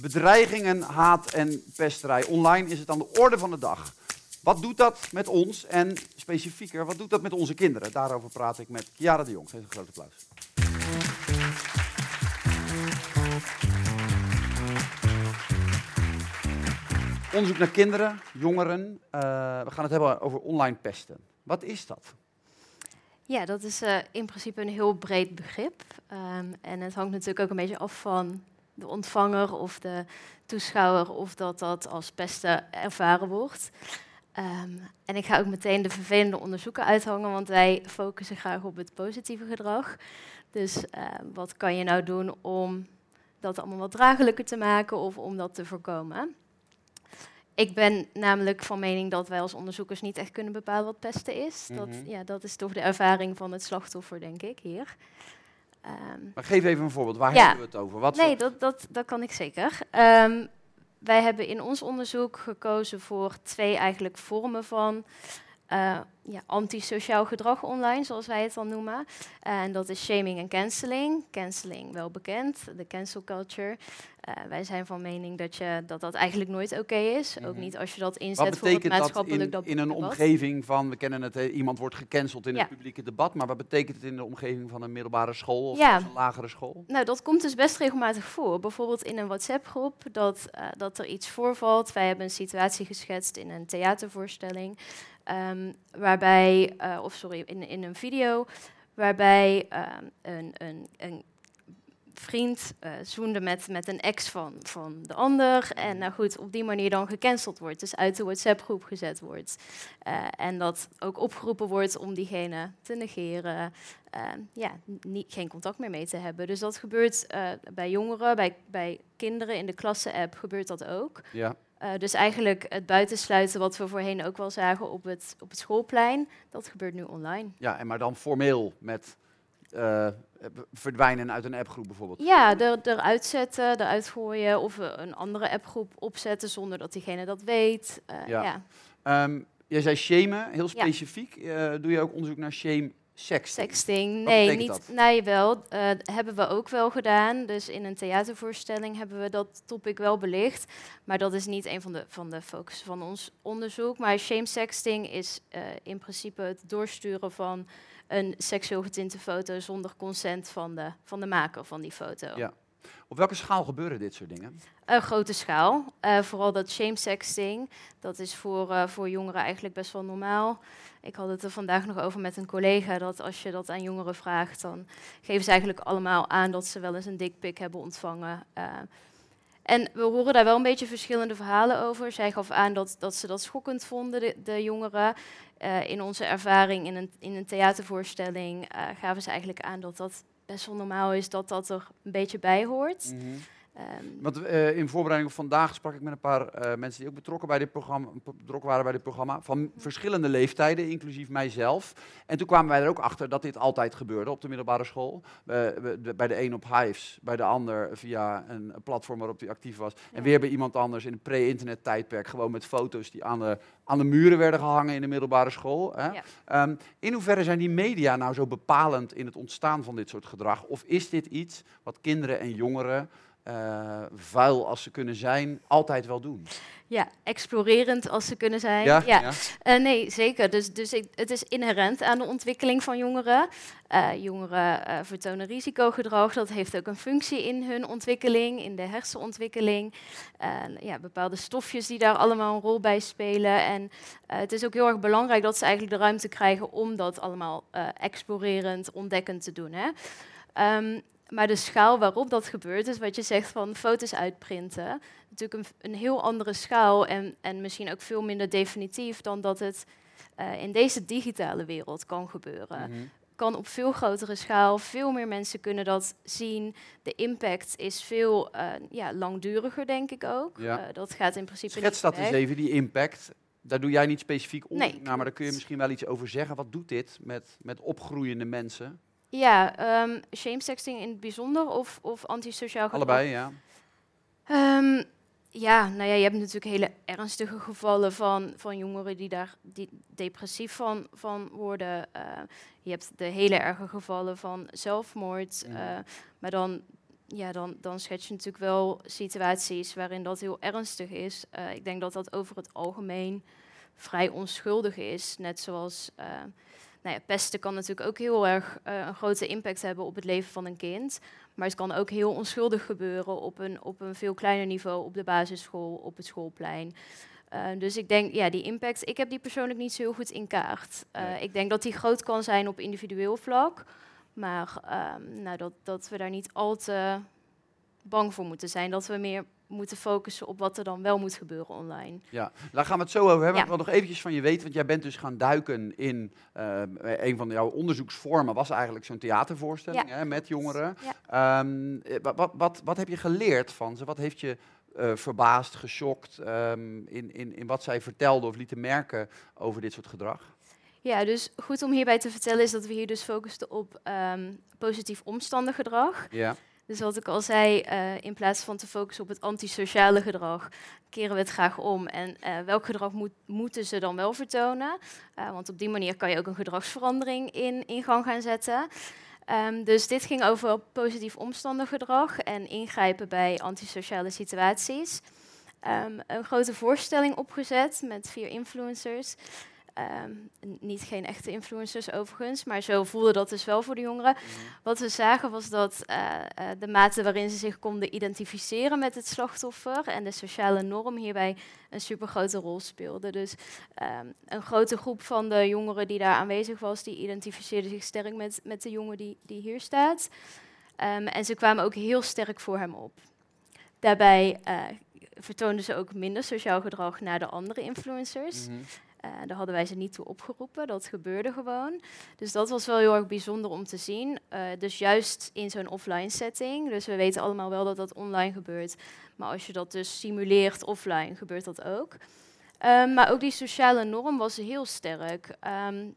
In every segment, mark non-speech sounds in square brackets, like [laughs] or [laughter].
Bedreigingen, haat en pesterij online is het aan de orde van de dag. Wat doet dat met ons en specifieker, wat doet dat met onze kinderen? Daarover praat ik met Chiara de Jong. Geef een groot applaus. Onderzoek naar kinderen, jongeren. Uh, we gaan het hebben over online pesten. Wat is dat? Ja, dat is uh, in principe een heel breed begrip. Um, en het hangt natuurlijk ook een beetje af van de ontvanger of de toeschouwer of dat dat als pesten ervaren wordt. Um, en ik ga ook meteen de vervelende onderzoeken uithangen, want wij focussen graag op het positieve gedrag. Dus uh, wat kan je nou doen om dat allemaal wat draaglijker te maken of om dat te voorkomen? Ik ben namelijk van mening dat wij als onderzoekers niet echt kunnen bepalen wat pesten is. dat, Mhm. ja, dat is toch de ervaring van het slachtoffer, denk ik, hier. Ehm, Maar geef even een voorbeeld. Waar Ja. hebben we het over? Wat nee, voor- dat, dat, dat kan ik zeker. Ehm, wij hebben in ons onderzoek gekozen voor twee eigenlijk vormen van eh, ja, antisociaal gedrag online, zoals wij het dan noemen. en dat is shaming en cancelling. Cancelling wel bekend, de cancel culture. Eh, wij zijn van mening dat, je, dat dat eigenlijk nooit oké is. Ook Mhm. niet als je dat inzet voor het betekent dat maatschappelijk in, in een debat. omgeving van, we kennen het, eh, iemand wordt gecanceld in Ja. het publieke debat, maar wat betekent het in de omgeving van een middelbare school of Ja. een lagere school? Nou, dat komt dus best regelmatig voor. Bijvoorbeeld in een WhatsApp-groep dat, eh, dat er iets voorvalt. Wij hebben een situatie geschetst in een theatervoorstelling, ehm, waarbij, eh, of sorry, in, in een video, waarbij ehm, een, een, een vriend eh, zoende met, met een ex van, van de ander. En nou goed, op die manier dan gecanceld wordt. Dus uit de WhatsApp-groep gezet wordt. Eh, en dat ook opgeroepen wordt om diegene te negeren. eh, ja, niet, geen contact meer mee te hebben. Dus dat gebeurt bij jongeren, bij, bij kinderen in de klasse-app gebeurt dat ook. Ja. Eh, dus eigenlijk het buitensluiten wat we voorheen ook wel zagen op het, op het schoolplein, dat gebeurt nu online. ja, en maar dan formeel met eh, verdwijnen uit een appgroep bijvoorbeeld. Ja, er, eruit zetten, eruit gooien of eh, een andere appgroep opzetten zonder dat diegene dat weet. Ja. ja. Ehm, jij zei shamen, heel specifiek. Doe je ook onderzoek naar shame sexting? Nee, niet. dat? Nee, wel. eh, hebben we ook wel gedaan. Dus in een theatervoorstelling hebben we dat topic wel belicht. Maar dat is niet een van de, van de focussen van ons onderzoek. Maar shame sexting is eh, in principe het doorsturen van een seksueel getinte foto zonder consent van de, van de maker van die foto. Ja. Op welke schaal gebeuren dit soort dingen? Een grote schaal. Eh, vooral dat shame sexting, dat is voor, eh, voor jongeren eigenlijk best wel normaal. Ik had het er vandaag nog over met een collega, dat als je dat aan jongeren vraagt, dan geven ze eigenlijk allemaal aan dat ze wel eens een dikpik hebben ontvangen. Eh, en we horen daar wel een beetje verschillende verhalen over. Zij gaf aan dat, dat ze dat schokkend vonden, de, de jongeren. In onze ervaring in een, in een theatervoorstelling gaven ze eigenlijk aan dat dat best wel normaal is, dat dat er een beetje bij hoort. Ehm, Want eh, in voorbereiding op vandaag sprak ik met een paar eh, mensen die ook betrokken, bij dit programma, betrokken waren bij dit programma, van verschillende leeftijden, inclusief mijzelf. En toen kwamen wij er ook achter dat dit altijd gebeurde op de middelbare school. Bij de een op Hives, bij de ander via een platform waarop hij actief was. En weer bij iemand anders in een pre-internet tijdperk, gewoon met foto's die aan de, aan de muren werden gehangen in de middelbare school. Hè? Ja. Ehm, in hoeverre zijn die media nou zo bepalend in het ontstaan van dit soort gedrag? Of is dit iets wat kinderen en jongeren, eh, vuil als ze kunnen zijn, altijd wel doen? Ja, explorerend als ze kunnen zijn. Ja? Ja, Ja. Eh, nee, zeker. Dus, dus ik, het is inherent aan de ontwikkeling van jongeren. Eh, jongeren vertonen risicogedrag. Dat heeft ook een functie in hun ontwikkeling, in de hersenontwikkeling. En ja, bepaalde stofjes die daar allemaal een rol bij spelen. En het is ook heel erg belangrijk dat ze eigenlijk de ruimte krijgen om dat allemaal explorerend, ontdekkend te doen. Hè? Ehm, maar de schaal waarop dat gebeurt, is wat je zegt van foto's uitprinten. Natuurlijk een, een heel andere schaal en, en misschien ook veel minder definitief dan dat het eh, in deze digitale wereld kan gebeuren. Mhm. Kan op veel grotere schaal, veel meer mensen kunnen dat zien. De impact is veel eh, ja, langduriger, denk ik ook. Ja. Eh, dat gaat in principe Schets dat eens even, die impact. Daar doe jij niet specifiek onderzoek Nee, naar, maar daar kun je misschien wel iets over zeggen. Wat doet dit met, met opgroeiende mensen? Ja, ehm shame sexting in het bijzonder of, of antisociaal gedrag? Allebei, ja. Ehm, ja, nou ja, je hebt natuurlijk hele ernstige gevallen van, van jongeren die daar die depressief van, van worden. Eh, je hebt de hele erge gevallen van zelfmoord. Eh, maar dan ja, dan, dan schets je natuurlijk wel situaties waarin dat heel ernstig is. Eh, ik denk dat dat over het algemeen vrij onschuldig is. Net zoals nou ja, pesten kan natuurlijk ook heel erg uh, een grote impact hebben op het leven van een kind. Maar het kan ook heel onschuldig gebeuren op een, op een veel kleiner niveau, op de basisschool, op het schoolplein. Uh, dus ik denk, ja, die impact, ik heb die persoonlijk niet zo heel goed in kaart. Nee. Ik denk dat die groot kan zijn op individueel vlak. Maar um, nou, dat, dat we daar niet al te bang voor moeten zijn. Dat we meer moeten focussen op wat er dan wel moet gebeuren online. Ja, daar gaan we het zo over hebben. Ja. Ik wil nog eventjes van je weten, want jij bent dus gaan duiken in uh, een van jouw onderzoeksvormen was eigenlijk zo'n theatervoorstelling ja. hè, met jongeren. Ja. Um, wat, wat, wat heb je geleerd van ze? Wat heeft je uh, verbaasd, geschokt um, in, in, in wat zij vertelden of lieten merken over dit soort gedrag? Ja, dus goed om hierbij te vertellen is dat we hier dus focusten op um, positief omstandengedrag. Ja. Dus wat ik al zei, uh, in plaats van te focussen op het antisociale gedrag, keren we het graag om. En uh, welk gedrag moet, moeten ze dan wel vertonen? Uh, want op die manier kan je ook een gedragsverandering in, gang gaan zetten. Um, dus dit ging over positief omstandengedrag en ingrijpen bij antisociale situaties. Um, een grote voorstelling opgezet met vier influencers. Um, niet geen echte influencers overigens, maar zo voelde dat dus wel voor de jongeren. -hmm. Wat we zagen was dat uh, uh, de mate waarin ze zich konden identificeren met het slachtoffer en de sociale norm hierbij een supergrote rol speelde. Dus um, een grote groep van de jongeren die daar aanwezig was, die identificeerde zich sterk met, met de jongen die, die hier staat. Um, en ze kwamen ook heel sterk voor hem op. Daarbij uh, vertoonden ze ook minder sociaal gedrag naar de andere influencers. Mm -hmm. Uh, daar hadden wij ze niet toe opgeroepen, dat gebeurde gewoon. Dus dat was wel heel erg bijzonder om te zien. Uh, dus juist in zo'n offline setting, dus we weten allemaal wel dat dat online gebeurt, maar als je dat dus simuleert offline, gebeurt dat ook. Um, maar ook die sociale norm was heel sterk. Um,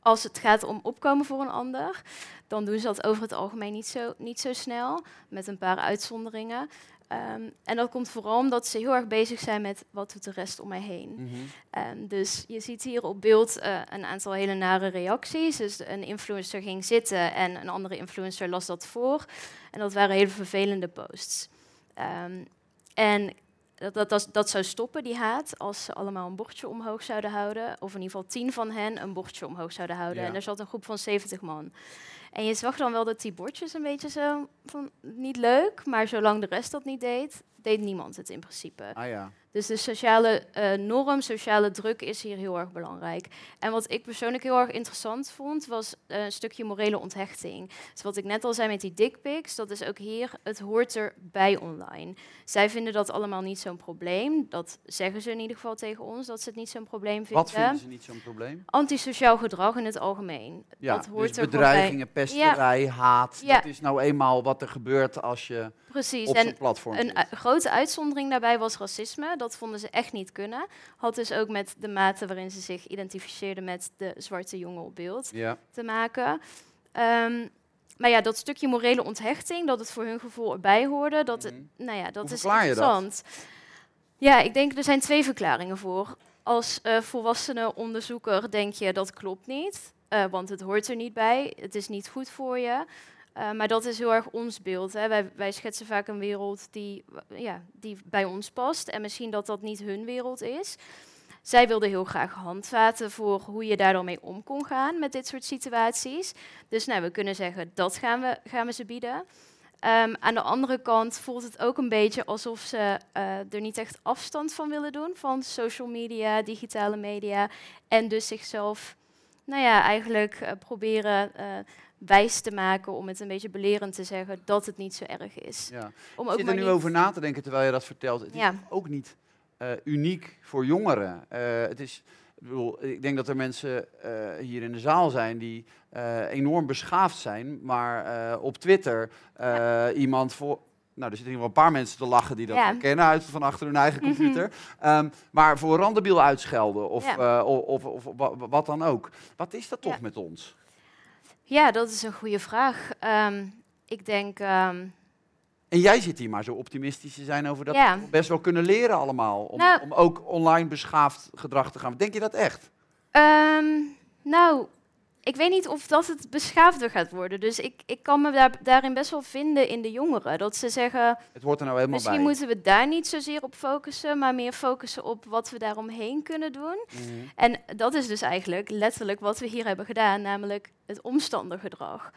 als het gaat om opkomen voor een ander, dan doen ze dat over het algemeen niet zo, niet zo snel, met een paar uitzonderingen. Um, en dat komt vooral omdat ze heel erg bezig zijn met wat doet de rest om mij heen. Mm -hmm. um, dus je ziet hier op beeld uh, een aantal hele nare reacties. Dus een influencer ging zitten en een andere influencer las dat voor. En dat waren hele vervelende posts. Um, en dat, dat, dat, dat, zou stoppen, die haat, als ze allemaal een bordje omhoog zouden houden. Of in ieder geval tien van hen een bordje omhoog zouden houden. Ja. En er zat een groep van 70 man. En je zag dan wel dat die bordjes een beetje zo van niet leuk, maar zolang de rest dat niet deed, deed niemand het in principe. Ah, ja. Dus de sociale uh, norm, sociale druk is hier heel erg belangrijk. En wat ik persoonlijk heel erg interessant vond, was uh, een stukje morele onthechting. Dus wat ik net al zei met die dickpics, dat is ook hier, het hoort erbij online. Zij vinden dat allemaal niet zo'n probleem. Dat zeggen ze in ieder geval tegen ons, dat ze het niet zo'n probleem vinden. Wat vinden ze niet zo'n probleem? Antisociaal gedrag in het algemeen. Ja, dat hoort dus bedreigingen, pesterij, ja. haat. Ja. Dat is nou eenmaal wat er gebeurt als je Precies. op zo'n platform Een grote uitzondering daarbij was racisme. Dat vonden ze echt niet kunnen. Had dus ook met de mate waarin ze zich identificeerden met de zwarte jongen op beeld ja. te maken. Um, maar ja, dat stukje morele onthechting, dat het voor hun gevoel erbij hoorde, dat, mm -hmm. nou ja, dat is Dat? interessant. Ja, ik denk er zijn twee verklaringen voor. Als uh, volwassene onderzoeker denk je dat klopt niet, uh, want het hoort er niet bij, het is niet goed voor je. Uh, maar dat is heel erg ons beeld. Hè. Wij, wij, schetsen vaak een wereld die, ja, die bij ons past. En misschien dat dat niet hun wereld is. Zij wilden heel graag handvaten voor hoe je daar dan mee om kon gaan met dit soort situaties. Dus nou, we kunnen zeggen, dat gaan we, gaan we ze bieden. Um, aan de andere kant voelt het ook een beetje alsof ze uh, er niet echt afstand van willen doen van social media, digitale media. En dus zichzelf, nou ja, eigenlijk uh, proberen wijs te maken om het een beetje belerend te zeggen dat het niet zo erg is. Ja. Om ook Zit er nu niet... over na te denken terwijl je dat vertelt. Het ja. is ook niet uh, uniek voor jongeren. Uh, het is, ik, bedoel, ik denk dat er mensen uh, hier in de zaal zijn die enorm beschaafd zijn, maar op Twitter ja. iemand voor. Nou, er zitten ieder geval een paar mensen te lachen die dat Ja. kennen uit van achter hun eigen computer. um, maar voor randebiel uitschelden of, of, of, of wa- wat dan ook. Wat is dat toch met ons? Ja, dat is een goede vraag. Ehm, ik denk, ehm, En jij zit hier maar zo optimistisch te zijn over dat Ja. we best wel kunnen leren allemaal. Om, Nou- om ook online beschaafd gedrag te gaan. Denk je dat echt? ehm, nou, ik weet niet of dat het beschaafder gaat worden. Dus ik, ik kan me daar, daarin best wel vinden in de jongeren. Dat ze zeggen, Het hoort er nou helemaal misschien bij. moeten we daar niet zozeer op focussen, maar meer focussen op wat we daaromheen kunnen doen. Mhm. En dat is dus eigenlijk letterlijk wat we hier hebben gedaan, namelijk het omstandergedrag.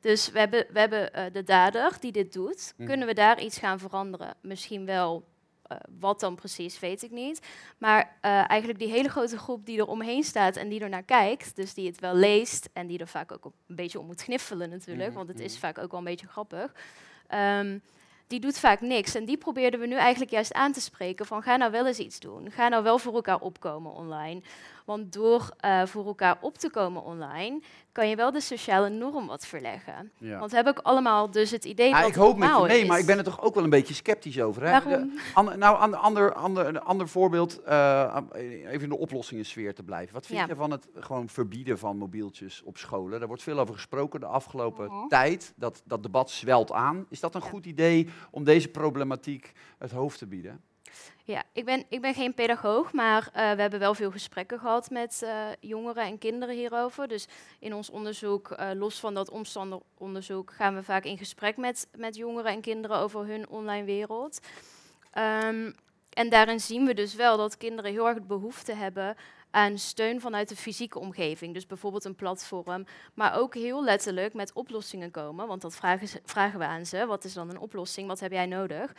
Dus we hebben, we hebben eh, de dader die dit doet. Mhm. Kunnen we daar iets gaan veranderen? Misschien wel. Eh, wat dan precies, weet ik niet. Maar eh, eigenlijk die hele grote groep die er omheen staat en die er naar kijkt, dus die het wel leest en die er vaak ook een beetje om moet gniffelen natuurlijk, Mhm, want het is mhm. vaak ook wel een beetje grappig. Ehm, die doet vaak niks. En die probeerden we nu eigenlijk juist aan te spreken van ga nou wel eens iets doen. Ga nou wel voor elkaar opkomen online. Want door eh, voor elkaar op te komen online, kan je wel de sociale norm wat verleggen. Ja. Want we hebben ook allemaal dus het idee Ja, dat ik hoop met je mee, is. maar ik ben er toch ook wel een beetje sceptisch over. Hè? Waarom? De- ander- nou, ander, ander, ander, een ander voorbeeld, eh, even in de oplossingensfeer te blijven. Wat vind Ja. je van het gewoon verbieden van mobieltjes op scholen? Daar wordt veel over gesproken de afgelopen Mhm. tijd. Dat, dat debat zwelt aan. Is dat een Ja. goed idee om deze problematiek het hoofd te bieden? Ja, ik ben, ik ben geen pedagoog, maar eh, we hebben wel veel gesprekken gehad met eh, jongeren en kinderen hierover. Dus in ons onderzoek, eh, los van dat omstanderonderzoek, gaan we vaak in gesprek met, met jongeren en kinderen over hun online wereld. Ehm, en daarin zien we dus wel dat kinderen heel erg behoefte hebben aan steun vanuit de fysieke omgeving. Dus bijvoorbeeld een platform, maar ook heel letterlijk met oplossingen komen. Want dat vragen, vragen we aan ze. Wat is dan een oplossing? Wat heb jij nodig?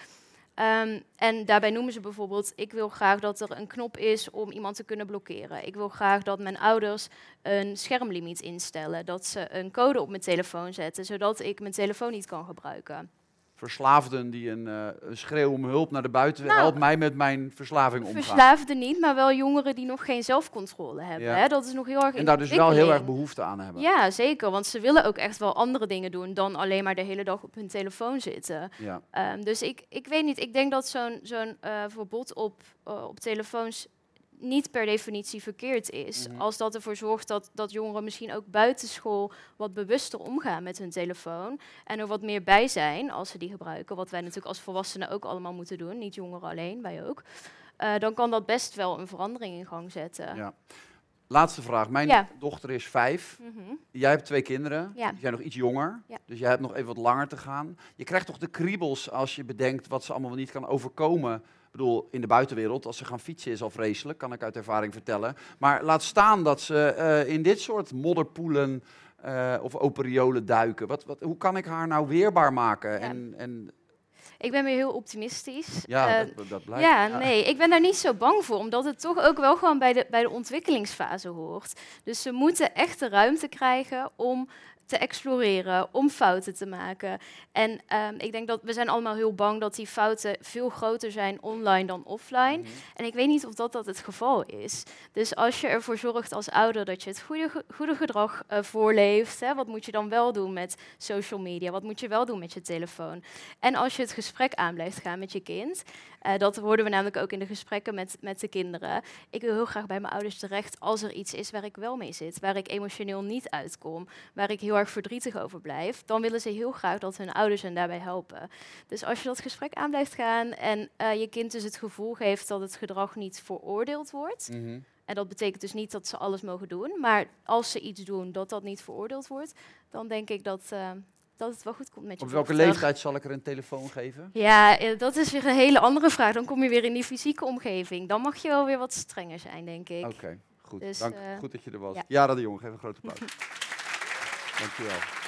Ehm, en daarbij noemen ze bijvoorbeeld, ik wil graag dat er een knop is om iemand te kunnen blokkeren. Ik wil graag dat mijn ouders een schermlimiet instellen. Dat ze een code op mijn telefoon zetten, zodat ik mijn telefoon niet kan gebruiken. Verslaafden die een, eh, een schreeuw om hulp naar de buitenwereld, Nou, help mij met mijn verslaving omgaan. Verslaafden niet, maar wel jongeren die nog geen zelfcontrole hebben. Ja. Hè? Dat is nog heel erg En daar dus wel heel erg behoefte aan hebben. Ja, zeker. Want ze willen ook echt wel andere dingen doen dan alleen maar de hele dag op hun telefoon zitten. Ja. Ehm, dus ik, ik weet niet, ik denk dat zo'n zo'n eh, verbod op, eh, op telefoons niet per definitie verkeerd is. Mhm. Als dat ervoor zorgt dat, dat jongeren misschien ook buitenschool wat bewuster omgaan met hun telefoon. En er wat meer bij zijn als ze die gebruiken. Wat wij natuurlijk als volwassenen ook allemaal moeten doen. Niet jongeren alleen, wij ook. Eh, dan kan dat best wel een verandering in gang zetten. Ja. Laatste vraag. Mijn Ja. dochter is vijf. Mhm. Jij hebt twee kinderen. Ja. Die zijn nog iets jonger. Ja. Dus jij hebt nog even wat langer te gaan. Je krijgt toch de kriebels als je bedenkt wat ze allemaal niet kan overkomen. Ik bedoel, in de buitenwereld, als ze gaan fietsen is al vreselijk, kan ik uit ervaring vertellen. Maar laat staan dat ze eh, in dit soort modderpoelen eh, of open riolen duiken. Wat, wat, hoe kan ik haar nou weerbaar maken? Ja. En, en Ik ben weer heel optimistisch. ja, Eh, dat, dat blijkt. Ja, nee, ik ben daar niet zo bang voor, omdat het toch ook wel gewoon bij de, bij de ontwikkelingsfase hoort. Dus ze moeten echt de ruimte krijgen om te exploreren, om fouten te maken. En ehm, ik denk dat we zijn allemaal heel bang dat die fouten veel groter zijn online dan offline. Mhm. En ik weet niet of dat, dat het geval is. Dus als je ervoor zorgt als ouder dat je het goede, goede gedrag eh, voorleeft, hè, wat moet je dan wel doen met social media? Wat moet je wel doen met je telefoon? En als je het gesprek aan blijft gaan met je kind, eh, dat hoorden we namelijk ook in de gesprekken met, met de kinderen. Ik wil heel graag bij mijn ouders terecht als er iets is waar ik wel mee zit, waar ik emotioneel niet uitkom, waar ik heel erg verdrietig over blijf. Dan willen ze heel graag dat hun ouders hen daarbij helpen. Dus als je dat gesprek aan blijft gaan en eh, je kind dus het gevoel geeft dat het gedrag niet veroordeeld wordt. Mhm. En dat betekent dus niet dat ze alles mogen doen, maar als ze iets doen dat dat niet veroordeeld wordt, dan denk ik dat, eh, dat het wel goed komt met je Op welke leeftijd zal ik er een telefoon geven? Ja, eh, dat is weer een hele andere vraag. Dan kom je weer in die fysieke omgeving. Dan mag je wel weer wat strenger zijn, denk ik. Oké, goed. Dus, Dank, goed dat je er was. ja. Jara de Jong, geef een grote applaus. [laughs] Dankjewel.